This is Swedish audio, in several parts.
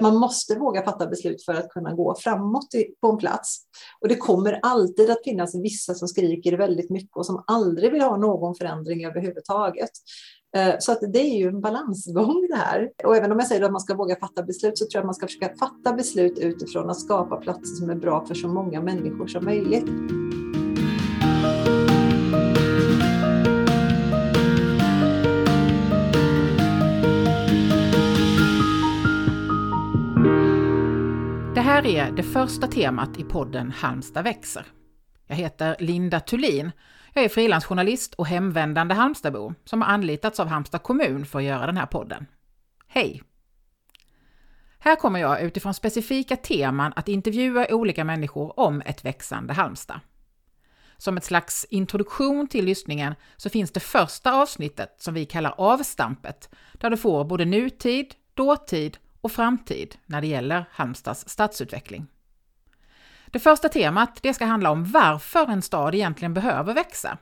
Man måste våga fatta beslut för att kunna gå framåt på en plats. Och det kommer alltid att finnas vissa som skriker väldigt mycket och som aldrig vill ha någon förändring överhuvudtaget. Eh, så att det är ju en balansgång det här. Och även om jag säger att man ska våga fatta beslut så tror jag att man ska försöka fatta beslut utifrån att skapa platser som är bra för så många människor som möjligt. Här är det första temat i podden Halmstad växer. Jag heter Linda Thulin jag är frilansjournalist och hemvändande Halmstadbo som har anlitats av Halmstad kommun för att göra den här podden. Hej! Här kommer jag utifrån specifika teman att intervjua olika människor om ett växande Halmstad. Som ett slags introduktion till lyssningen så finns det första avsnittet som vi kallar avstampet, där du får både nutid, dåtid och framtid när det gäller Halmstads stadsutveckling. Det första temat det ska handla om varför en stad egentligen behöver växa.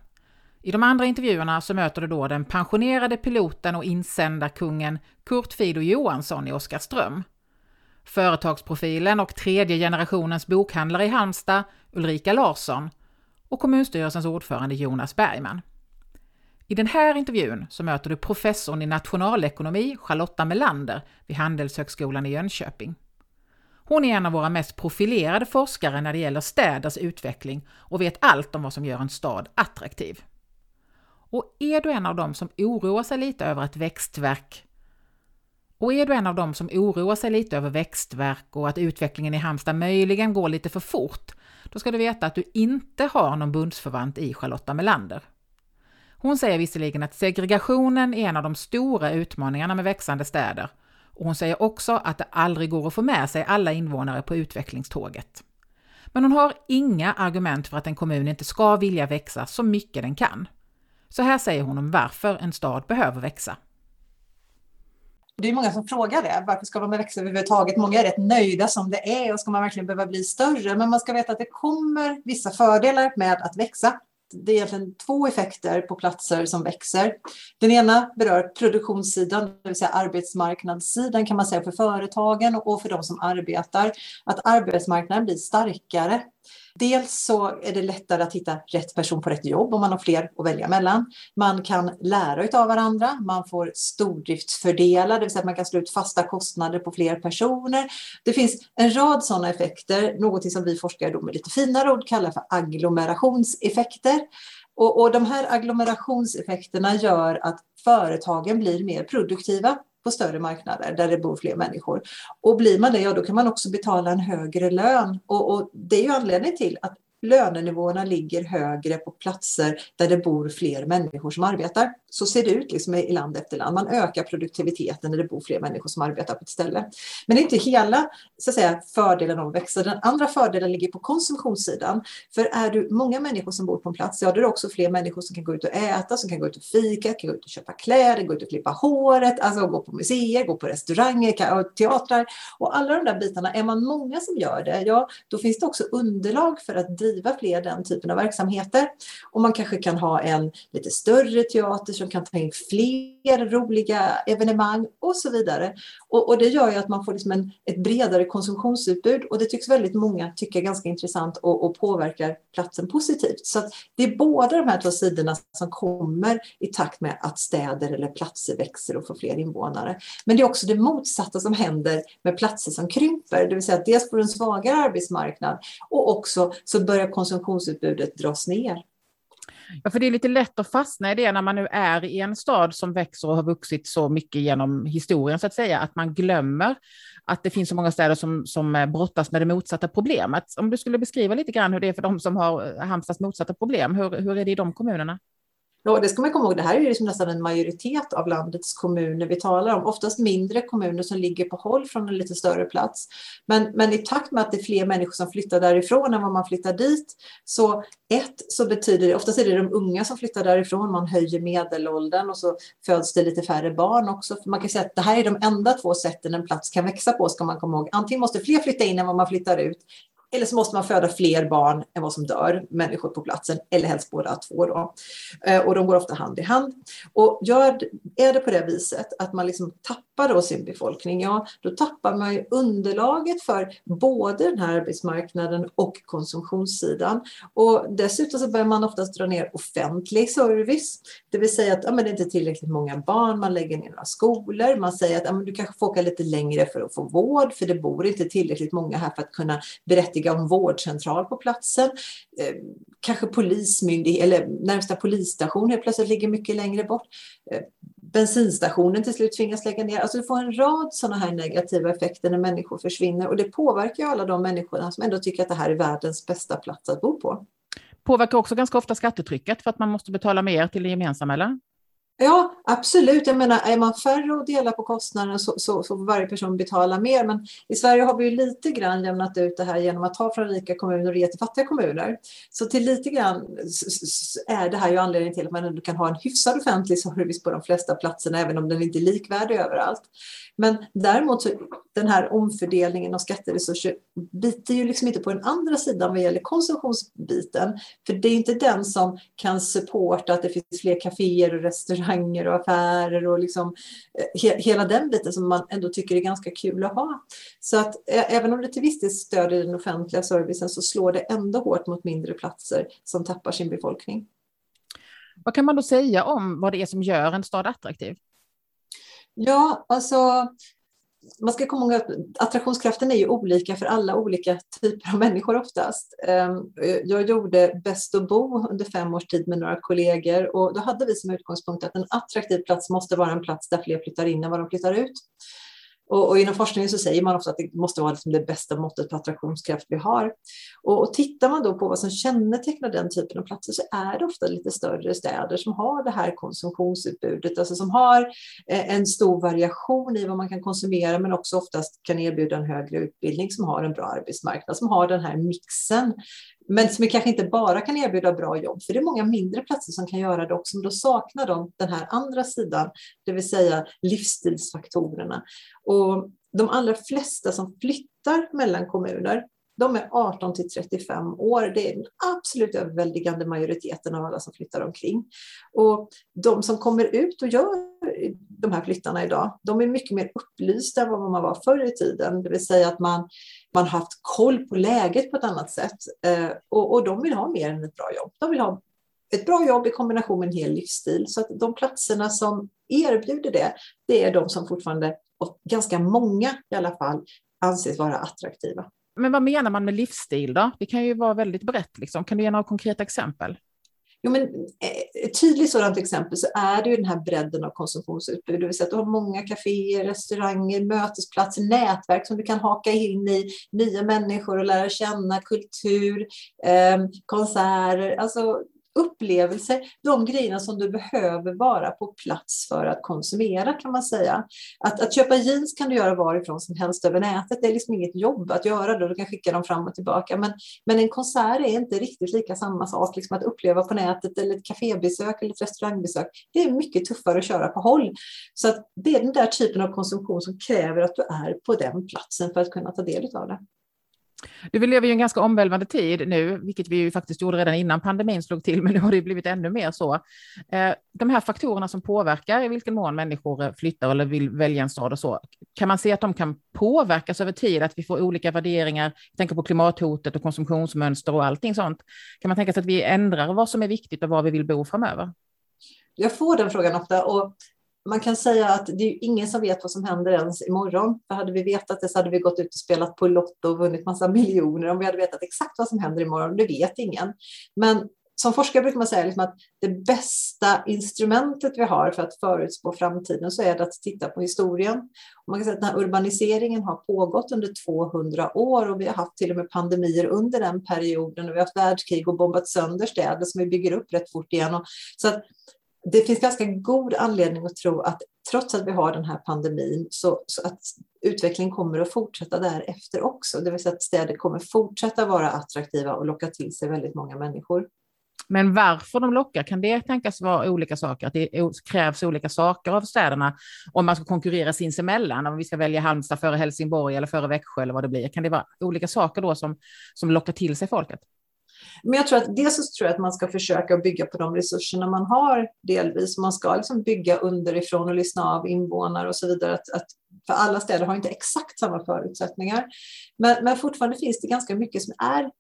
I de andra intervjuerna så möter du då den pensionerade piloten och insändarkungen Kurt Fido Johansson i Oskarström. Företagsprofilen och tredje generationens bokhandlare i Halmstad, Ulrika Larsson, och kommunstyrelsens ordförande Jonas Bergman. I den här intervjun så möter du professorn i nationalekonomi Charlotta Melander vid Handelshögskolan i Jönköping. Hon är en av våra mest profilerade forskare när det gäller städers utveckling och vet allt om vad som gör en stad attraktiv. Och är du en av dem som oroar sig lite över ett växtverk och är du en av dem som oroar sig lite över växtverk och att utvecklingen i Halmstad möjligen går lite för fort, då ska du veta att du inte har någon bundsförvant i Charlotta Melander. Hon säger visserligen att segregationen är en av de stora utmaningarna med växande städer och hon säger också att det aldrig går att få med sig alla invånare på utvecklingståget. Men hon har inga argument för att en kommun inte ska vilja växa så mycket den kan. Så här säger hon om varför en stad behöver växa. Det är många som frågar det. Varför ska man växa överhuvudtaget? Många är rätt nöjda som det är och ska man verkligen behöva bli större? Men man ska veta att det kommer vissa fördelar med att växa det är egentligen två effekter på platser som växer. Den ena berör produktionssidan, det vill säga arbetsmarknadssidan kan man säga för företagen och för de som arbetar. Att arbetsmarknaden blir starkare. Dels så är det lättare att hitta rätt person på rätt jobb om man har fler att välja mellan. Man kan lära av varandra, man får stordriftsfördelar, det vill säga att man kan slå ut fasta kostnader på fler personer. Det finns en rad sådana effekter, något som vi forskare då med lite finare ord kallar för agglomerationseffekter. Och, och de här agglomerationseffekterna gör att företagen blir mer produktiva på större marknader där det bor fler människor. Och blir man det, ja då kan man också betala en högre lön. Och, och det är ju anledningen till att lönenivåerna ligger högre på platser där det bor fler människor som arbetar. Så ser det ut liksom i land efter land. Man ökar produktiviteten när det bor fler människor som arbetar på ett ställe. Men det är inte hela så att säga, fördelen av att växa. Den andra fördelen ligger på konsumtionssidan. För är du många människor som bor på en plats, ja då är det också fler människor som kan gå ut och äta, som kan gå ut och fika, kan gå ut och köpa kläder, gå ut och klippa håret, alltså gå på museer, gå på restauranger, teatrar. Och alla de där bitarna, är man många som gör det, ja då finns det också underlag för att driva fler den typen av verksamheter. Och man kanske kan ha en lite större teater som kan ta in fler roliga evenemang och så vidare. Och, och det gör ju att man får liksom en, ett bredare konsumtionsutbud och det tycks väldigt många tycka är ganska intressant och, och påverkar platsen positivt. Så det är båda de här två sidorna som kommer i takt med att städer eller platser växer och får fler invånare. Men det är också det motsatta som händer med platser som krymper, det vill säga att dels får en svagare arbetsmarknad och också så börjar Eh, konsumtionsutbudet dras ner. Ja, för det är lite lätt att fastna i det när man nu är i en stad som växer och har vuxit så mycket genom historien, så att säga, att man glömmer att det finns så många städer som, som eh, brottas med det motsatta problemet. Om du skulle beskriva lite grann hur det är för de som har eh, Halmstads motsatta problem, hur, hur är det i de kommunerna? Och det ska man komma ihåg, det här är ju liksom nästan en majoritet av landets kommuner vi talar om. Oftast mindre kommuner som ligger på håll från en lite större plats. Men, men i takt med att det är fler människor som flyttar därifrån än vad man flyttar dit, så ett så betyder det, oftast är det de unga som flyttar därifrån, man höjer medelåldern och så föds det lite färre barn också. För man kan säga att det här är de enda två sätten en plats kan växa på, ska man komma ihåg. Antingen måste fler flytta in än vad man flyttar ut, eller så måste man föda fler barn än vad som dör människor på platsen, eller helst båda två. Då. Eh, och de går ofta hand i hand. Och gör, är det på det viset att man liksom tappar då sin befolkning, ja då tappar man ju underlaget för både den här arbetsmarknaden och konsumtionssidan. Och dessutom så börjar man oftast dra ner offentlig service, det vill säga att ja, men det är inte tillräckligt många barn, man lägger ner några skolor, man säger att ja, men du kanske får åka lite längre för att få vård, för det bor inte tillräckligt många här för att kunna berättiga om vårdcentral på platsen. Eh, kanske polismyndighet eller närmsta polisstation helt plötsligt ligger mycket längre bort. Eh, bensinstationen till slut tvingas lägga ner. Alltså du får en rad sådana här negativa effekter när människor försvinner och det påverkar ju alla de människorna som ändå tycker att det här är världens bästa plats att bo på. Påverkar också ganska ofta skattetrycket för att man måste betala mer till det gemensamma, eller? Ja, absolut. Jag menar, är man färre och delar på kostnaden så, så, så får varje person betala mer. Men i Sverige har vi ju lite grann jämnat ut det här genom att ta från rika kommuner och ge till fattiga kommuner. Så till lite grann är det här ju anledningen till att man ändå kan ha en hyfsad offentlig service på de flesta platserna, även om den inte är likvärdig överallt. Men däremot så den här omfördelningen av skatteresurser biter ju liksom inte på den andra sidan vad gäller konsumtionsbiten. För det är inte den som kan supporta att det finns fler kaféer och restauranger och affärer och liksom eh, he hela den biten som man ändå tycker är ganska kul att ha. Så att även om det till viss del stödjer den offentliga servicen så slår det ändå hårt mot mindre platser som tappar sin befolkning. Vad kan man då säga om vad det är som gör en stad attraktiv? Ja, alltså man ska komma ihåg att attraktionskraften är ju olika för alla olika typer av människor oftast. Ehm, jag gjorde Bäst att bo under fem års tid med några kollegor och då hade vi som utgångspunkt att en attraktiv plats måste vara en plats där fler flyttar in än vad de flyttar ut. Och, och, inom forskningen så säger man ofta att det måste vara liksom det bästa måttet på attraktionskraft vi har. Och, och tittar man då på vad som kännetecknar den typen av platser så är det ofta lite större städer som har det här konsumtionsutbudet, alltså som har eh, en stor variation i vad man kan konsumera men också oftast kan erbjuda en högre utbildning som har en bra arbetsmarknad, som har den här mixen men som kanske inte bara kan erbjuda bra jobb, för det är många mindre platser som kan göra det också, men då saknar de den här andra sidan, det vill säga livsstilsfaktorerna. Och de allra flesta som flyttar mellan kommuner, de är 18 till 35 år. Det är den absolut överväldigande majoriteten av alla som flyttar omkring. Och de som kommer ut och gör de här flyttarna idag, de är mycket mer upplysta än vad man var förr i tiden. Det vill säga att man, man har haft koll på läget på ett annat sätt. Eh, och, och de vill ha mer än ett bra jobb. De vill ha ett bra jobb i kombination med en hel livsstil. Så att de platserna som erbjuder det, det är de som fortfarande, och ganska många i alla fall, anses vara attraktiva. Men vad menar man med livsstil då? Det kan ju vara väldigt brett. Liksom. Kan du ge några konkreta exempel? Jo, men eh, ett tydligt sådant exempel så är det ju den här bredden av konsumtionsutbud. Det vill säga att du har många kaféer, restauranger, mötesplatser, nätverk som du kan haka in i, nya människor och lära känna, kultur, eh, konserter. Alltså upplevelser, de grejerna som du behöver vara på plats för att konsumera kan man säga. Att, att köpa jeans kan du göra varifrån som helst över nätet. Det är liksom inget jobb att göra det. Du kan skicka dem fram och tillbaka. Men, men en konsert är inte riktigt lika samma sak. Liksom att uppleva på nätet eller ett kafébesök eller ett restaurangbesök. Det är mycket tuffare att köra på håll. Så att det är den där typen av konsumtion som kräver att du är på den platsen för att kunna ta del av det. Du, vi lever ju en ganska omvälvande tid nu, vilket vi ju faktiskt gjorde redan innan pandemin slog till, men nu har det blivit ännu mer så. Eh, de här faktorerna som påverkar i vilken mån människor eh, flyttar eller vill välja en stad och så, kan man se att de kan påverkas över tid, att vi får olika värderingar, jag tänker på klimathotet och konsumtionsmönster och allting sånt. Kan man tänka sig att vi ändrar vad som är viktigt och var vi vill bo framöver? Jag får den frågan ofta och man kan säga att det är ingen som vet vad som händer ens imorgon. För hade vi vetat det så hade vi gått ut och spelat på Lotto och vunnit massa miljoner om vi hade vetat exakt vad som händer imorgon. Det vet ingen. Men som forskare brukar man säga liksom att det bästa instrumentet vi har för att förutspå framtiden så är det att titta på historien. Och man kan säga att den här urbaniseringen har pågått under 200 år och vi har haft till och med pandemier under den perioden och vi har haft världskrig och bombat sönder städer som vi bygger upp rätt fort igen. Och så att det finns ganska god anledning att tro att trots att vi har den här pandemin så, så, att utvecklingen kommer att fortsätta därefter också. Det vill säga att städer kommer fortsätta vara attraktiva och locka till sig väldigt många människor. Men varför de lockar, kan det tänkas vara olika saker? Att det krävs olika saker av städerna om man ska konkurrera sinsemellan? Om vi ska välja Halmstad före Helsingborg eller före Växjö eller vad det blir. Kan det vara olika saker då som, som lockar till sig folket? Men jag tror att dels så tror jag att man ska försöka bygga på de resurserna man har delvis. Man ska liksom bygga underifrån och lyssna av invånare och så vidare. Att, att för alla städer har inte exakt samma förutsättningar. Men, men fortfarande finns det ganska mycket som är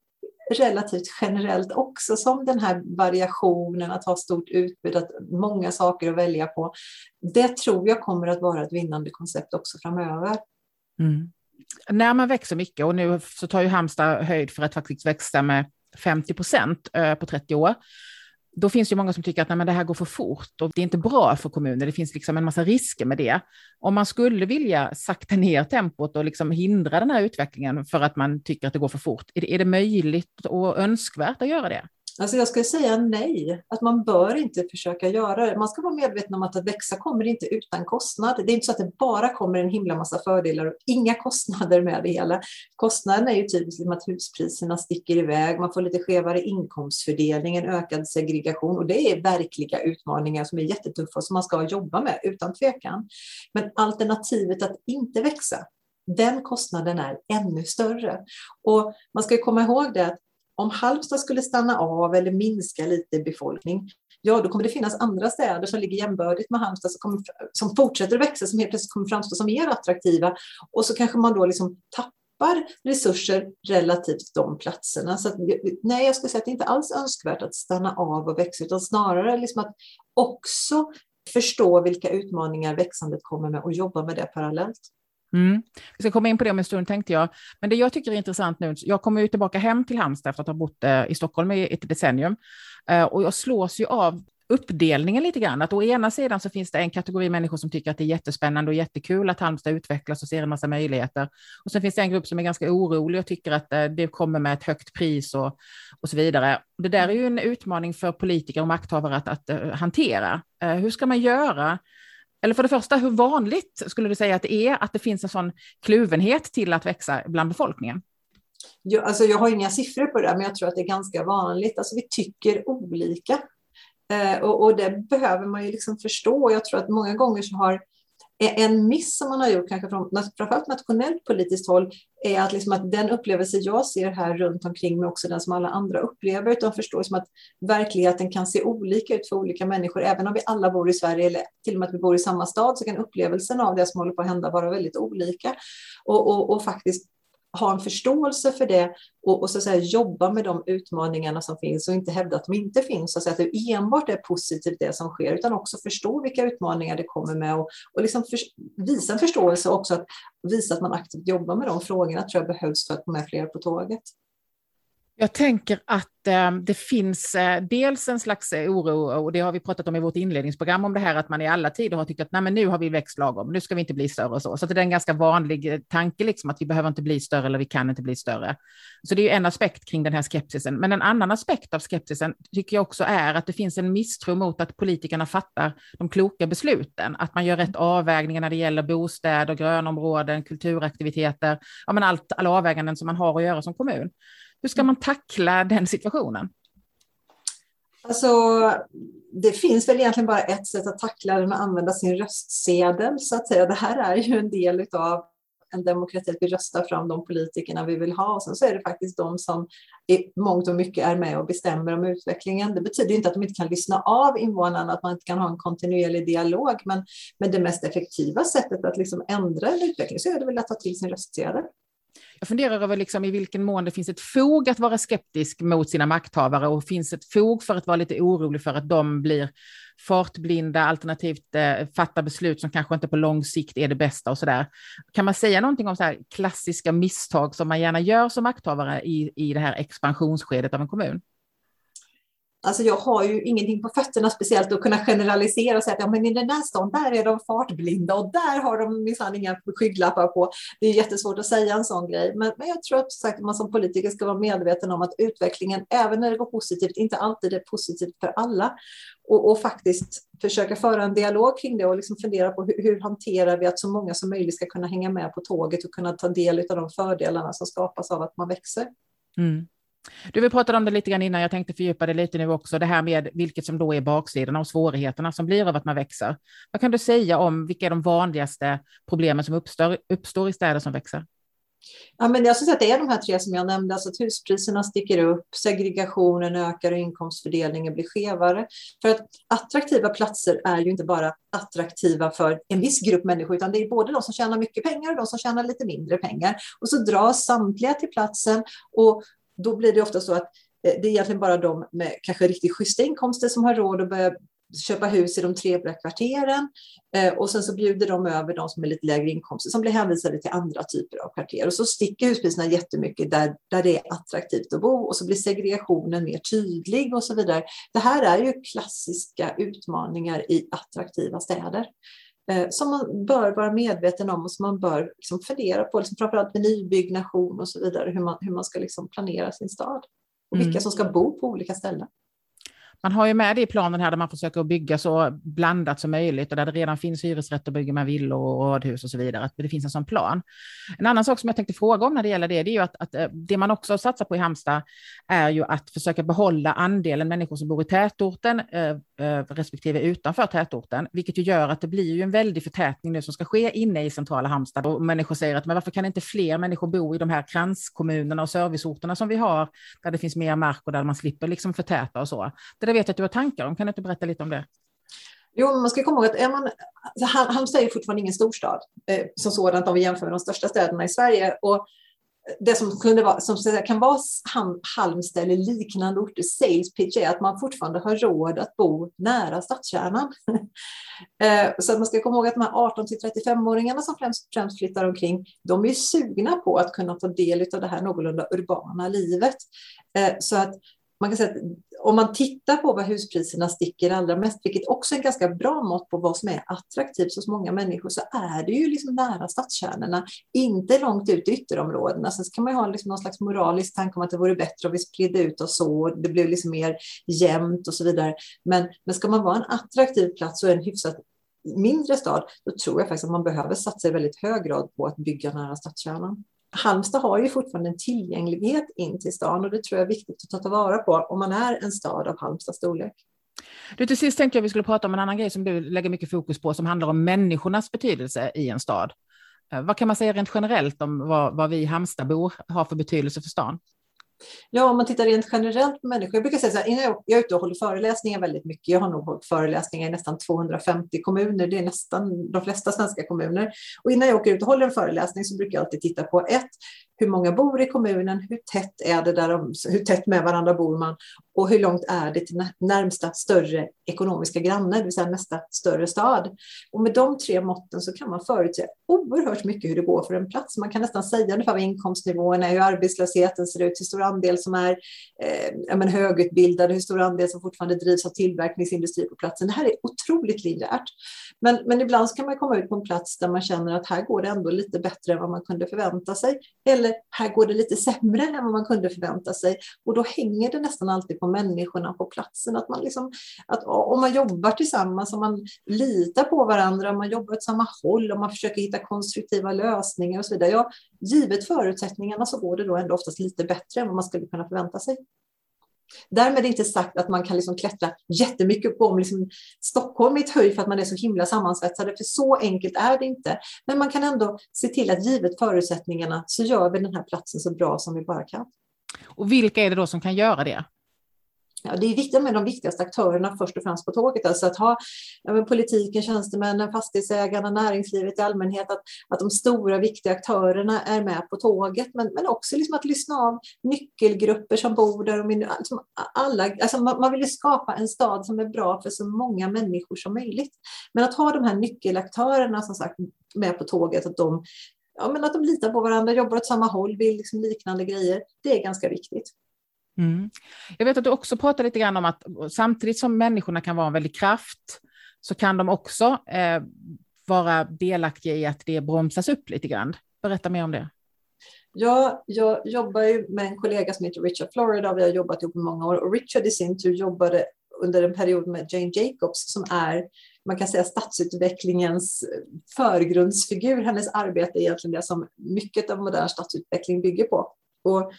relativt generellt också, som den här variationen, att ha stort utbud, att många saker att välja på. Det tror jag kommer att vara ett vinnande koncept också framöver. Mm. När man växer mycket, och nu så tar ju Halmstad höjd för att faktiskt växa med 50 procent eh, på 30 år, då finns det många som tycker att nej, men det här går för fort och det är inte bra för kommuner, Det finns liksom en massa risker med det. Om man skulle vilja sakta ner tempot och liksom hindra den här utvecklingen för att man tycker att det går för fort, är det, är det möjligt och önskvärt att göra det? Alltså jag skulle säga nej, att man bör inte försöka göra det. Man ska vara medveten om att att växa kommer inte utan kostnad. Det är inte så att det bara kommer en himla massa fördelar och inga kostnader med det hela. Kostnaden är ju typiskt liksom att huspriserna sticker iväg, man får lite skevare inkomstfördelning, en ökad segregation och det är verkliga utmaningar som är jättetuffa och som man ska jobba med utan tvekan. Men alternativet att inte växa, den kostnaden är ännu större. Och man ska komma ihåg det att om Halmstad skulle stanna av eller minska lite i befolkning, ja då kommer det finnas andra städer som ligger jämbördigt med Halmstad som, kommer, som fortsätter att växa, som helt plötsligt kommer framstå som mer attraktiva. Och så kanske man då liksom tappar resurser relativt de platserna. Så att, nej, jag skulle säga att det inte alls är önskvärt att stanna av och växa, utan snarare liksom att också förstå vilka utmaningar växandet kommer med och jobba med det parallellt. Mm. Vi ska komma in på det om en stund tänkte jag. Men det jag tycker är intressant nu, jag kommer ju tillbaka hem till Halmstad efter att ha bott eh, i Stockholm i ett decennium. Eh, och jag slås ju av uppdelningen lite grann. Att å ena sidan så finns det en kategori människor som tycker att det är jättespännande och jättekul att Halmstad utvecklas och ser en massa möjligheter. Och sen finns det en grupp som är ganska orolig och tycker att eh, det kommer med ett högt pris och, och så vidare. Det där är ju en utmaning för politiker och makthavare att, att hantera. Hur ska man göra eller för det första, hur vanligt skulle du säga att det är att det finns en sån kluvenhet till att växa bland befolkningen? Jag, alltså jag har inga siffror på det, men jag tror att det är ganska vanligt. Alltså vi tycker olika. Eh, och, och, det behöver man ju liksom förstå. Jag tror att många gånger så har en miss som man har gjort, kanske från framförallt nationellt politiskt håll, är att, liksom att den upplevelse jag ser här runt omkring mig också den som alla andra upplever, utan förstår som att verkligheten kan se olika ut för olika människor. Även om vi alla bor i Sverige eller till och med att vi bor i samma stad så kan upplevelsen av det som håller på att hända vara väldigt olika. Och, och, och faktiskt ha en förståelse för det och, och, så att säga, jobba med de utmaningarna som finns och inte hävda att de inte finns. Så att, säga, att det enbart är positivt det som sker, utan också förstå vilka utmaningar det kommer med och, och liksom för, visa en förståelse också att visa att man aktivt jobbar med de frågorna tror jag behövs för att få med fler på tåget. Jag tänker att eh, det finns eh, dels en slags eh, oro, och det har vi pratat om i vårt inledningsprogram, om det här att man i alla tider har tyckt att Nej, men nu har vi växt lagom, nu ska vi inte bli större och så. Så det är en ganska vanlig eh, tanke, liksom, att vi behöver inte bli större eller vi kan inte bli större. Så det är ju en aspekt kring den här skepsisen. Men en annan aspekt av skepsisen tycker jag också är att det finns en misstro mot att politikerna fattar de kloka besluten, att man gör rätt avvägningar när det gäller bostäder, grönområden, kulturaktiviteter, ja, men allt, alla avväganden som man har att göra som kommun. Hur ska man tackla den situationen? Alltså, det finns väl egentligen bara ett sätt att tackla den och använda sin röstsedel. Så att säga. Det här är ju en del av en demokrati, att vi röstar fram de politikerna vi vill ha. Och sen så är det faktiskt de som i mångt och mycket är med och bestämmer om utvecklingen. Det betyder inte att de inte kan lyssna av invånarna, att man inte kan ha en kontinuerlig dialog, men, men det mest effektiva sättet att liksom ändra en utveckling så är det väl att ta till sin röstsedel. Jag funderar över liksom i vilken mån det finns ett fog att vara skeptisk mot sina makthavare och finns ett fog för att vara lite orolig för att de blir fartblinda alternativt eh, fattar beslut som kanske inte på lång sikt är det bästa och så där. Kan man säga någonting om så här klassiska misstag som man gärna gör som makthavare i, i det här expansionsskedet av en kommun? Alltså jag har ju ingenting på fötterna speciellt att kunna generalisera och säga att ja, men i den där stan, där är de fartblinda och där har de minsann inga skygglappar på. Det är jättesvårt att säga en sån grej, men, men jag tror att sagt, man som politiker ska vara medveten om att utvecklingen, även när det går positivt, inte alltid är positivt för alla. Och, och faktiskt försöka föra en dialog kring det och liksom fundera på hur, hur hanterar vi att så många som möjligt ska kunna hänga med på tåget och kunna ta del av de fördelarna som skapas av att man växer. Mm. Du, vi pratade om det lite grann innan, jag tänkte fördjupa det lite nu också, det här med vilket som då är baksidan och svårigheterna som blir av att man växer. Vad kan du säga om vilka är de vanligaste problemen som uppstår, uppstår i städer som växer? Ja, men jag skulle säga att det är de här tre som jag nämnde, alltså att huspriserna sticker upp, segregationen ökar och inkomstfördelningen blir skevare. För att attraktiva platser är ju inte bara attraktiva för en viss grupp människor, utan det är både de som tjänar mycket pengar och de som tjänar lite mindre pengar. Och så dras samtliga till platsen och då blir det ofta så att eh, det är egentligen bara de med kanske riktigt schyssta inkomster som har råd att börja köpa hus i de trevliga kvarteren eh, och sen så bjuder de över de som har lite lägre inkomster som blir hänvisade till andra typer av kvarter. Och så sticker huspriserna jättemycket där, där det är attraktivt att bo och så blir segregationen mer tydlig och så vidare. Det här är ju klassiska utmaningar i attraktiva städer eh, som man bör vara medveten om och som man bör liksom fundera på, liksom framförallt med nybyggnation och så vidare, hur man, hur man ska liksom planera sin stad och vilka mm. som ska bo på olika ställen. Man har ju med det i planen här där man försöker bygga så blandat som möjligt och där det redan finns hyresrätter bygger man villor och radhus och så vidare. Att det finns en sån plan. En annan sak som jag tänkte fråga om när det gäller det, det är ju att, att eh, det man också satsar på i Halmstad är ju att försöka behålla andelen människor som bor i tätorten eh, eh, respektive utanför tätorten, vilket ju gör att det blir ju en väldig förtätning nu som ska ske inne i centrala Halmstad och människor säger att men varför kan inte fler människor bo i de här kranskommunerna och serviceorterna som vi har, där det finns mer mark och där man slipper liksom förtäta och så. Det vet jag att du har tankar om. Kan du inte berätta lite om det? Jo, man ska komma ihåg att är man, Halmstad är fortfarande ingen storstad eh, som sådant om vi jämför med de största städerna i Sverige. Och det som, kunde vara, som kan vara Halmstad eller liknande orter, sales pitch, är att man fortfarande har råd att bo nära stadskärnan. eh, så man ska komma ihåg att de här 18 till 35-åringarna som främst, främst flyttar omkring, de är sugna på att kunna ta del av det här någorlunda urbana livet. Eh, så att man kan säga att om man tittar på vad huspriserna sticker allra mest, vilket också är ett ganska bra mått på vad som är attraktivt hos många människor, så är det ju liksom nära stadskärnorna, inte långt ut i ytterområdena. Sen kan man ju ha liksom någon slags moralisk tanke om att det vore bättre om vi spridde ut oss så, det blev liksom mer jämnt och så vidare. Men, men ska man vara en attraktiv plats och en hyfsat mindre stad, då tror jag faktiskt att man behöver satsa i väldigt hög grad på att bygga nära stadskärnan. Halmstad har ju fortfarande en tillgänglighet in till stan och det tror jag är viktigt att ta tillvara på om man är en stad av Halmstads storlek. Du, till sist tänkte jag vi skulle prata om en annan grej som du lägger mycket fokus på som handlar om människornas betydelse i en stad. Eh, vad kan man säga rent generellt om vad, vad vi Halmstadbor har för betydelse för stan? Ja, om man tittar rent generellt på människor. Jag brukar säga så här, innan jag, jag är ute och håller föreläsningar väldigt mycket. Jag har nog hållit föreläsningar i nästan 250 kommuner. Det är nästan de flesta svenska kommuner. Och innan jag åker ut och håller en föreläsning så brukar jag alltid titta på ett, hur många bor i kommunen? Hur tätt är det där de, hur tätt med varandra bor man? Och hur långt är det till närmsta större ekonomiska granne, det vill säga nästa större stad? Och med de tre måtten så kan man förutse oerhört mycket hur det går för en plats. Man kan nästan säga ungefär vad inkomstnivån är, hur arbetslösheten ser ut, hur stor andel som är eh, men, högutbildade, hur stor andel som fortfarande drivs av tillverkningsindustri på platsen. Det här är otroligt linjärt. Men, men ibland kan man komma ut på en plats där man känner att här går det ändå lite bättre än vad man kunde förvänta sig. Eller eller här går det lite sämre än vad man kunde förvänta sig. Och då hänger det nästan alltid på människorna på platsen. Att man liksom, att om man jobbar tillsammans, om man litar på varandra, om man jobbar åt samma håll, om man försöker hitta konstruktiva lösningar och så vidare. Ja, givet förutsättningarna så går det då ändå oftast lite bättre än vad man skulle kunna förvänta sig. Därmed inte sagt att man kan liksom klättra jättemycket på liksom Stockholm i ett höj för att man är så himla sammansvetsade, för så enkelt är det inte. Men man kan ändå se till att givet förutsättningarna så gör vi den här platsen så bra som vi bara kan. Och vilka är det då som kan göra det? Ja, det är viktigt med de viktigaste aktörerna först och främst på tåget. Alltså att ha ja, politiken, tjänstemännen, fastighetsägarna, näringslivet i allmänhet. Att, att de stora viktiga aktörerna är med på tåget. Men, men också liksom att lyssna av nyckelgrupper som bor där. Och liksom alla, alltså man, man vill skapa en stad som är bra för så många människor som möjligt. Men att ha de här nyckelaktörerna som sagt med på tåget. Att de, ja, men att de litar på varandra, jobbar åt samma håll, vill liksom liknande grejer. Det är ganska viktigt. Mm. Jag vet att du också pratar lite grann om att samtidigt som människorna kan vara en väldig kraft så kan de också eh, vara delaktiga i att det bromsas upp lite grann. Berätta mer om det. Ja, jag jobbar ju med en kollega som heter Richard Florida. Vi har jobbat ihop i många år och Richard i sin tur jobbade under en period med Jane Jacobs som är, man kan säga stadsutvecklingens eh, förgrundsfigur. Hennes arbete är egentligen det som mycket av modern stadsutveckling bygger på. Och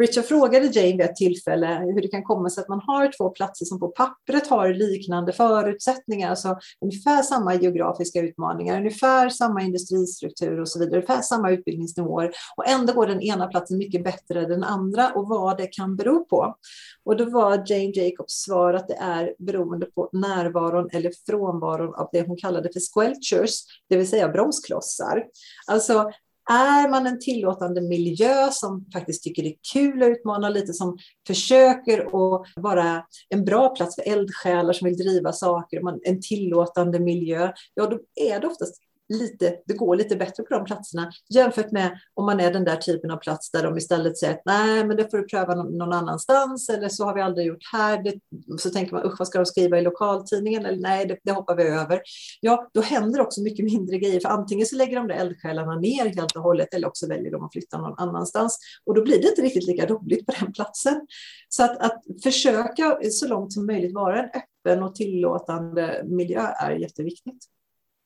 Richard frågade Jane vid ett tillfälle hur det kan komma sig att man har två platser som på pappret har liknande förutsättningar, alltså ungefär samma geografiska utmaningar, ungefär samma industristruktur och så vidare, ungefär samma utbildningsnivåer och ändå går den ena platsen mycket bättre än den andra och vad det kan bero på. Och då var Jane Jacobs svar att det är beroende på närvaron eller frånvaron av det hon kallade för squelchers, det vill säga bromsklossar. Alltså är man en tillåtande miljö som faktiskt tycker det är kul att utmana lite, som försöker att vara en bra plats för eldsjälar som vill driva saker, en tillåtande miljö, ja då är det oftast lite, det går lite bättre på de platserna jämfört med om man är den där typen av plats där de istället säger att nej, men det får du pröva någon annanstans eller så har vi aldrig gjort här. Det, så tänker man, usch, vad ska de skriva i lokaltidningen? Eller nej, det, det, hoppar vi över. Ja, då händer också mycket mindre grejer, för antingen så lägger de där eldsjälarna ner helt och hållet eller också väljer de att flytta någon annanstans och då blir det inte riktigt lika roligt på den platsen. Så att, att försöka så långt som möjligt vara en öppen och tillåtande miljö är jätteviktigt.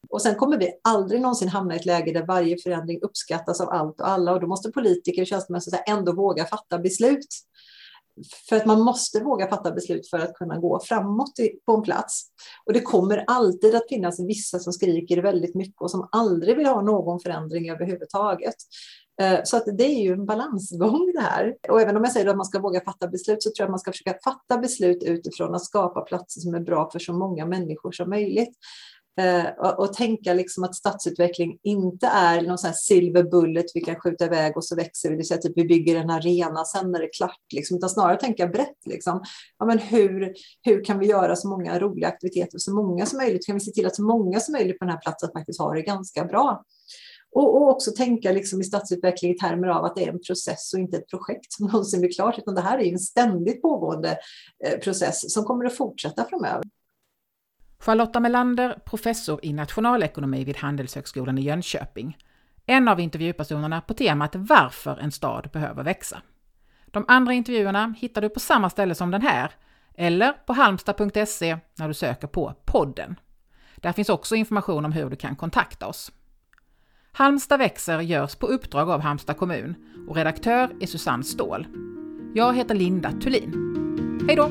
Och sen kommer vi aldrig någonsin hamna i ett läge där varje förändring uppskattas av allt och alla och då måste politiker och tjänstemän ändå våga fatta beslut. För att man måste våga fatta beslut för att kunna gå framåt på en plats. Och det kommer alltid att finnas vissa som skriker väldigt mycket och som aldrig vill ha någon förändring överhuvudtaget. Eh, så att det är ju en balansgång det här. Och även om jag säger att man ska våga fatta beslut så tror jag att man ska försöka fatta beslut utifrån att skapa platser som är bra för så många människor som möjligt. Eh, och, och, tänka liksom att stadsutveckling inte är någon sån här silver bullet vi kan skjuta iväg och så växer vi, det vill säga typ vi bygger en arena, sen är det klart, liksom, utan snarare tänka brett. Liksom. Ja, men hur, hur kan vi göra så många roliga aktiviteter, så många som möjligt? Kan vi se till att så många som möjligt på den här platsen faktiskt har det ganska bra? Och, och också tänka liksom i stadsutveckling i termer av att det är en process och inte ett projekt som någonsin blir klart, utan det här är en ständigt pågående eh, process som kommer att fortsätta framöver. Charlotta Melander, professor i nationalekonomi vid Handelshögskolan i Jönköping. En av intervjupersonerna på temat Varför en stad behöver växa. De andra intervjuerna hittar du på samma ställe som den här, eller på halmstad.se när du söker på podden. Där finns också information om hur du kan kontakta oss. Halmstad växer görs på uppdrag av Halmstad kommun och redaktör är Susanne Ståhl. Jag heter Linda Thulin. Hej då!